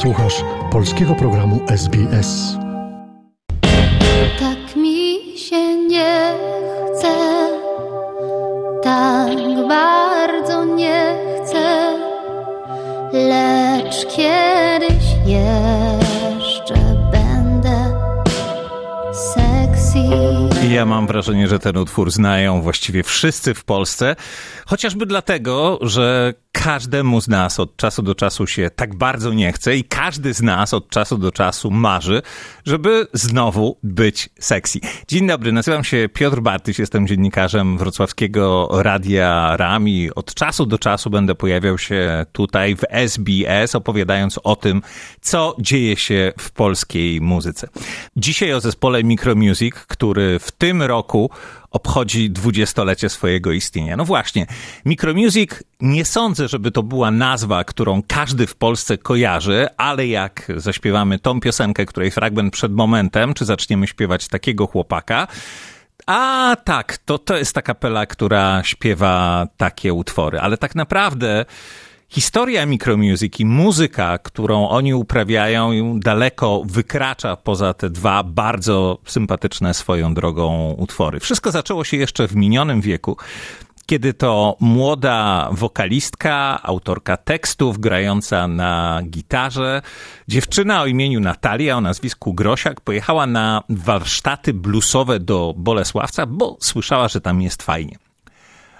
Słuchasz polskiego programu SBS. Tak mi się nie chce, tak bardzo nie chcę, lecz kiedyś jeszcze będę sexy. Ja mam wrażenie, że ten utwór znają właściwie wszyscy w Polsce, chociażby dlatego, że każdemu z nas od czasu do czasu się tak bardzo nie chce i każdy z nas od czasu do czasu marzy, żeby znowu być sexy. Dzień dobry, nazywam się Piotr Bartyś, jestem dziennikarzem wrocławskiego Radia Rami. Od czasu do czasu będę pojawiał się tutaj w SBS, opowiadając o tym, co dzieje się w polskiej muzyce. Dzisiaj o zespole Micromusic, który w tym roku obchodzi dwudziestolecie swojego istnienia. No właśnie, Micromusic nie sądzę, żeby to była nazwa, którą każdy w Polsce kojarzy, ale jak zaśpiewamy tą piosenkę, której fragment przed momentem, czy zaczniemy śpiewać takiego chłopaka, a tak, to, to jest ta kapela, która śpiewa takie utwory, ale tak naprawdę historia Micromusic i muzyka, którą oni uprawiają, daleko wykracza poza te dwa bardzo sympatyczne swoją drogą utwory. Wszystko zaczęło się jeszcze w minionym wieku kiedy to młoda wokalistka, autorka tekstów, grająca na gitarze, dziewczyna o imieniu Natalia, o nazwisku Grosiak, pojechała na warsztaty bluesowe do Bolesławca, bo słyszała, że tam jest fajnie.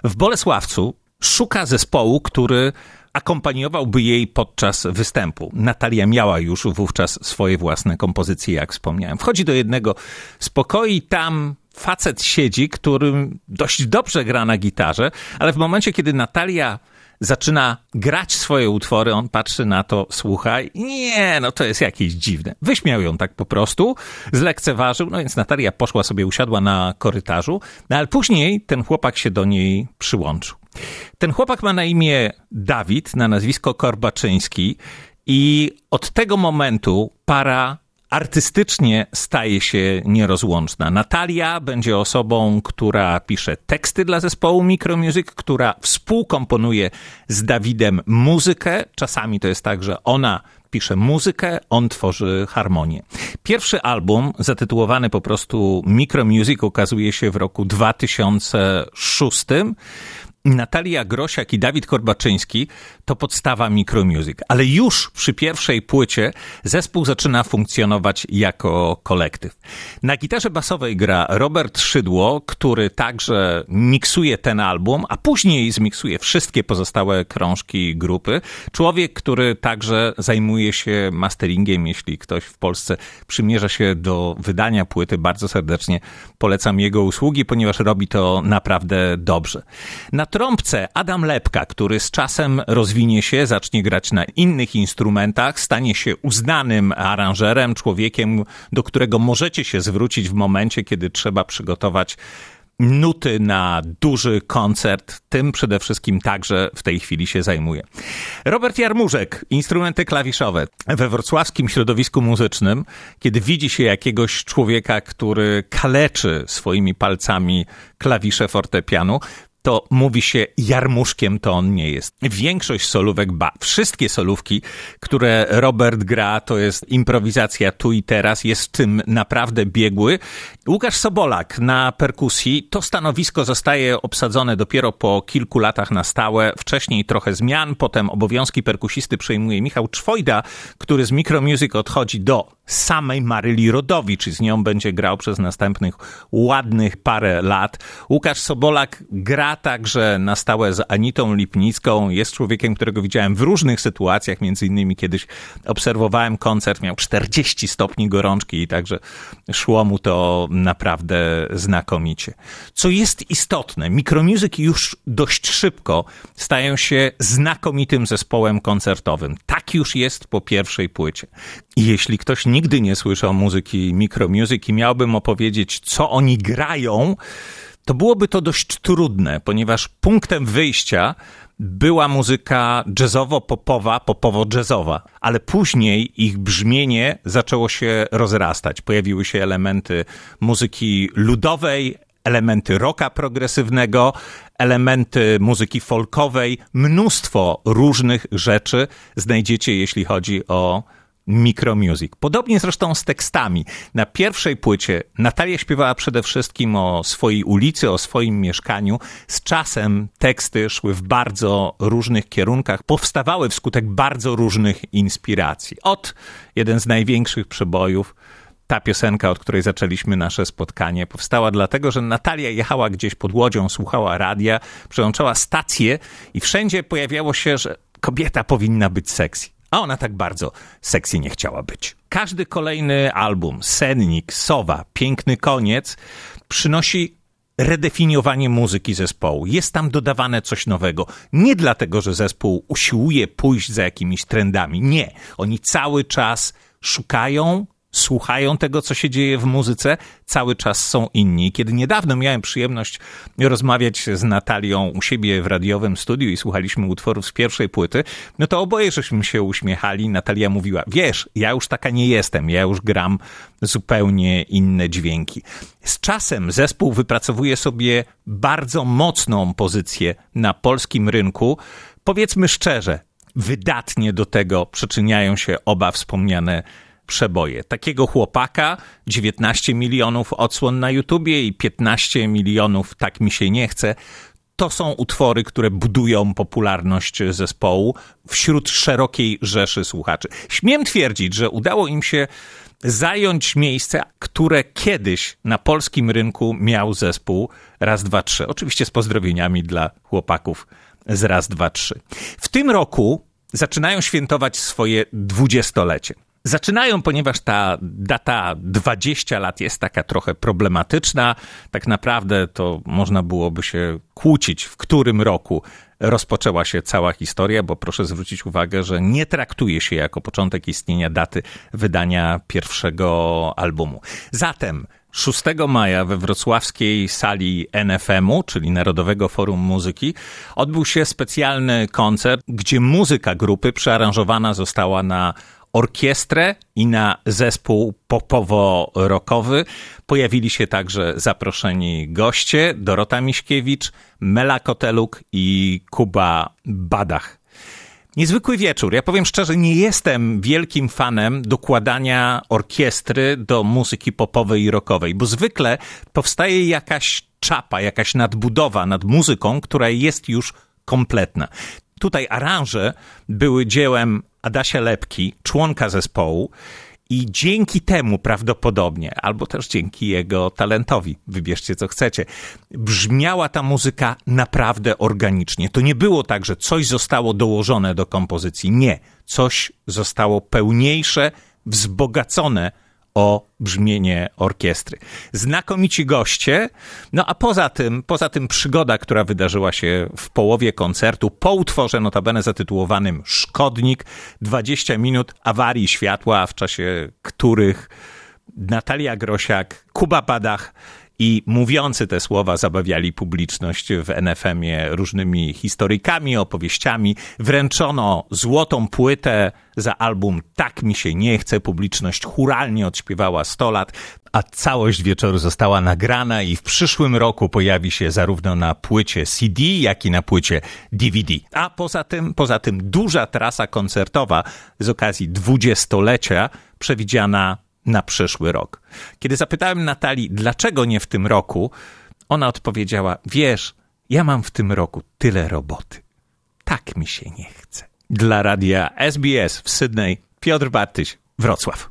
W Bolesławcu szuka zespołu, który akompaniowałby jej podczas występu. Natalia miała już wówczas swoje własne kompozycje, jak wspomniałem. Wchodzi do jednego z pokoi, tam facet siedzi, którym dość dobrze gra na gitarze, ale w momencie, kiedy Natalia zaczyna grać swoje utwory, on patrzy na to, słucha i nie, no to jest jakieś dziwne. Wyśmiał ją tak po prostu, zlekceważył, no więc Natalia poszła sobie, usiadła na korytarzu, no ale później ten chłopak się do niej przyłączył. Ten chłopak ma na imię Dawid, na nazwisko Korbaczyński i od tego momentu para artystycznie staje się nierozłączna. Natalia będzie osobą, która pisze teksty dla zespołu Micromusic, która współkomponuje z Dawidem muzykę. Czasami to jest tak, że ona pisze muzykę, on tworzy harmonię. Pierwszy album, zatytułowany po prostu Micromusic, ukazuje się w roku 2006. Natalia Grosiak i Dawid Korbaczyński to podstawa Micromusic, ale już przy pierwszej płycie zespół zaczyna funkcjonować jako kolektyw. Na gitarze basowej gra Robert Szydło, który także miksuje ten album, a później zmiksuje wszystkie pozostałe krążki grupy. Człowiek, który także zajmuje się masteringiem, jeśli ktoś w Polsce przymierza się do wydania płyty, bardzo serdecznie polecam jego usługi, ponieważ robi to naprawdę dobrze. Na trąbce Adam Lepka, który z czasem rozwinie się, zacznie grać na innych instrumentach, stanie się uznanym aranżerem, człowiekiem, do którego możecie się zwrócić w momencie, kiedy trzeba przygotować nuty na duży koncert, tym przede wszystkim także w tej chwili się zajmuje. Robert Jarmużek, instrumenty klawiszowe. We wrocławskim środowisku muzycznym, kiedy widzi się jakiegoś człowieka, który kaleczy swoimi palcami klawisze fortepianu, to mówi się jarmuszkiem, to on nie jest. Większość solówek, ba, wszystkie solówki, które Robert gra, to jest improwizacja tu i teraz, jest tym naprawdę biegły. Łukasz Sobolak na perkusji, to stanowisko zostaje obsadzone dopiero po kilku latach na stałe, wcześniej trochę zmian, potem obowiązki perkusisty przejmuje Michał Czwojda, który z Micromusic odchodzi do samej Maryli Rodowicz i z nią będzie grał przez następnych ładnych parę lat. Łukasz Sobolak gra także na stałe z Anitą Lipnicką. Jest człowiekiem, którego widziałem w różnych sytuacjach, między innymi kiedyś obserwowałem koncert, miał 40 stopni gorączki i także szło mu to naprawdę znakomicie. Co jest istotne, Micromusic już dość szybko stają się znakomitym zespołem koncertowym. Tak już jest po pierwszej płycie. Jeśli ktoś nigdy nie słyszał muzyki Micromusic miałbym opowiedzieć, co oni grają, to byłoby to dość trudne, ponieważ punktem wyjścia była muzyka jazzowo-popowa, popowo-jazzowa, ale później ich brzmienie zaczęło się rozrastać. Pojawiły się elementy muzyki ludowej, elementy rocka progresywnego, elementy muzyki folkowej, mnóstwo różnych rzeczy znajdziecie, jeśli chodzi o Micromusic. Podobnie zresztą z tekstami. Na pierwszej płycie Natalia śpiewała przede wszystkim o swojej ulicy, o swoim mieszkaniu. Z czasem teksty szły w bardzo różnych kierunkach, powstawały wskutek bardzo różnych inspiracji. Od jeden z największych przebojów ta piosenka, od której zaczęliśmy nasze spotkanie, powstała dlatego, że Natalia jechała gdzieś pod łodzią, słuchała radia, przełączała stację i wszędzie pojawiało się, że kobieta powinna być sexy. A ona tak bardzo sexy nie chciała być. Każdy kolejny album, Sennik, Sowa, Piękny Koniec, przynosi redefiniowanie muzyki zespołu. Jest tam dodawane coś nowego. Nie dlatego, że zespół usiłuje pójść za jakimiś trendami. Nie. Oni cały czas szukają słuchają tego, co się dzieje w muzyce, cały czas są inni. Kiedy niedawno miałem przyjemność rozmawiać z Natalią u siebie w radiowym studiu i słuchaliśmy utworów z pierwszej płyty, no to oboje żeśmy się uśmiechali. Natalia mówiła, wiesz, ja już taka nie jestem, ja już gram zupełnie inne dźwięki. Z czasem zespół wypracowuje sobie bardzo mocną pozycję na polskim rynku. Powiedzmy szczerze, wydatnie do tego przyczyniają się oba wspomniane przeboje. Takiego chłopaka, 19 milionów odsłon na YouTubie i 15 milionów tak mi się nie chce. To są utwory, które budują popularność zespołu wśród szerokiej rzeszy słuchaczy. Śmiem twierdzić, że udało im się zająć miejsce, które kiedyś na polskim rynku miał zespół Raz, Dwa, Trzy. Oczywiście z pozdrowieniami dla chłopaków z Raz, Dwa, Trzy. W tym roku zaczynają świętować swoje dwudziestolecie. Zaczynają, ponieważ ta data 20 lat jest taka trochę problematyczna. Tak naprawdę to można byłoby się kłócić, w którym roku rozpoczęła się cała historia, bo proszę zwrócić uwagę, że nie traktuje się jako początek istnienia daty wydania pierwszego albumu. Zatem 6 maja we wrocławskiej sali NFM-u, czyli Narodowego Forum Muzyki, odbył się specjalny koncert, gdzie muzyka grupy przearanżowana została na orkiestrę i na zespół popowo-rockowy. Pojawili się także zaproszeni goście Dorota Miśkiewicz, Mela Koteluk i Kuba Badach. Niezwykły wieczór. Ja powiem szczerze, nie jestem wielkim fanem dokładania orkiestry do muzyki popowej i rockowej, bo zwykle powstaje jakaś czapa, jakaś nadbudowa nad muzyką, która jest już kompletna. Tutaj aranże były dziełem Adasia Lepki, członka zespołu, i dzięki temu prawdopodobnie, albo też dzięki jego talentowi, wybierzcie co chcecie, brzmiała ta muzyka naprawdę organicznie. To nie było tak, że coś zostało dołożone do kompozycji. Nie, coś zostało pełniejsze, wzbogacone o brzmienie orkiestry. Znakomici goście, no a poza tym, poza tym przygoda, która wydarzyła się w połowie koncertu, po utworze notabene zatytułowanym Szkodnik, 20 minut awarii światła, w czasie których Natalia Grosiak, Kuba Badach i mówiący te słowa zabawiali publiczność w NFM-ie różnymi historykami, opowieściami. Wręczono złotą płytę za album Tak mi się nie chce. Publiczność churalnie odśpiewała 100 lat, a całość wieczoru została nagrana i w przyszłym roku pojawi się zarówno na płycie CD, jak i na płycie DVD. A poza tym, poza tym duża trasa koncertowa z okazji dwudziestolecia przewidziana na przyszły rok. Kiedy zapytałem Natalii, dlaczego nie w tym roku, ona odpowiedziała: Wiesz, ja mam w tym roku tyle roboty. Tak mi się nie chce. Dla radia SBS w Sydney Piotr Bartyś, Wrocław.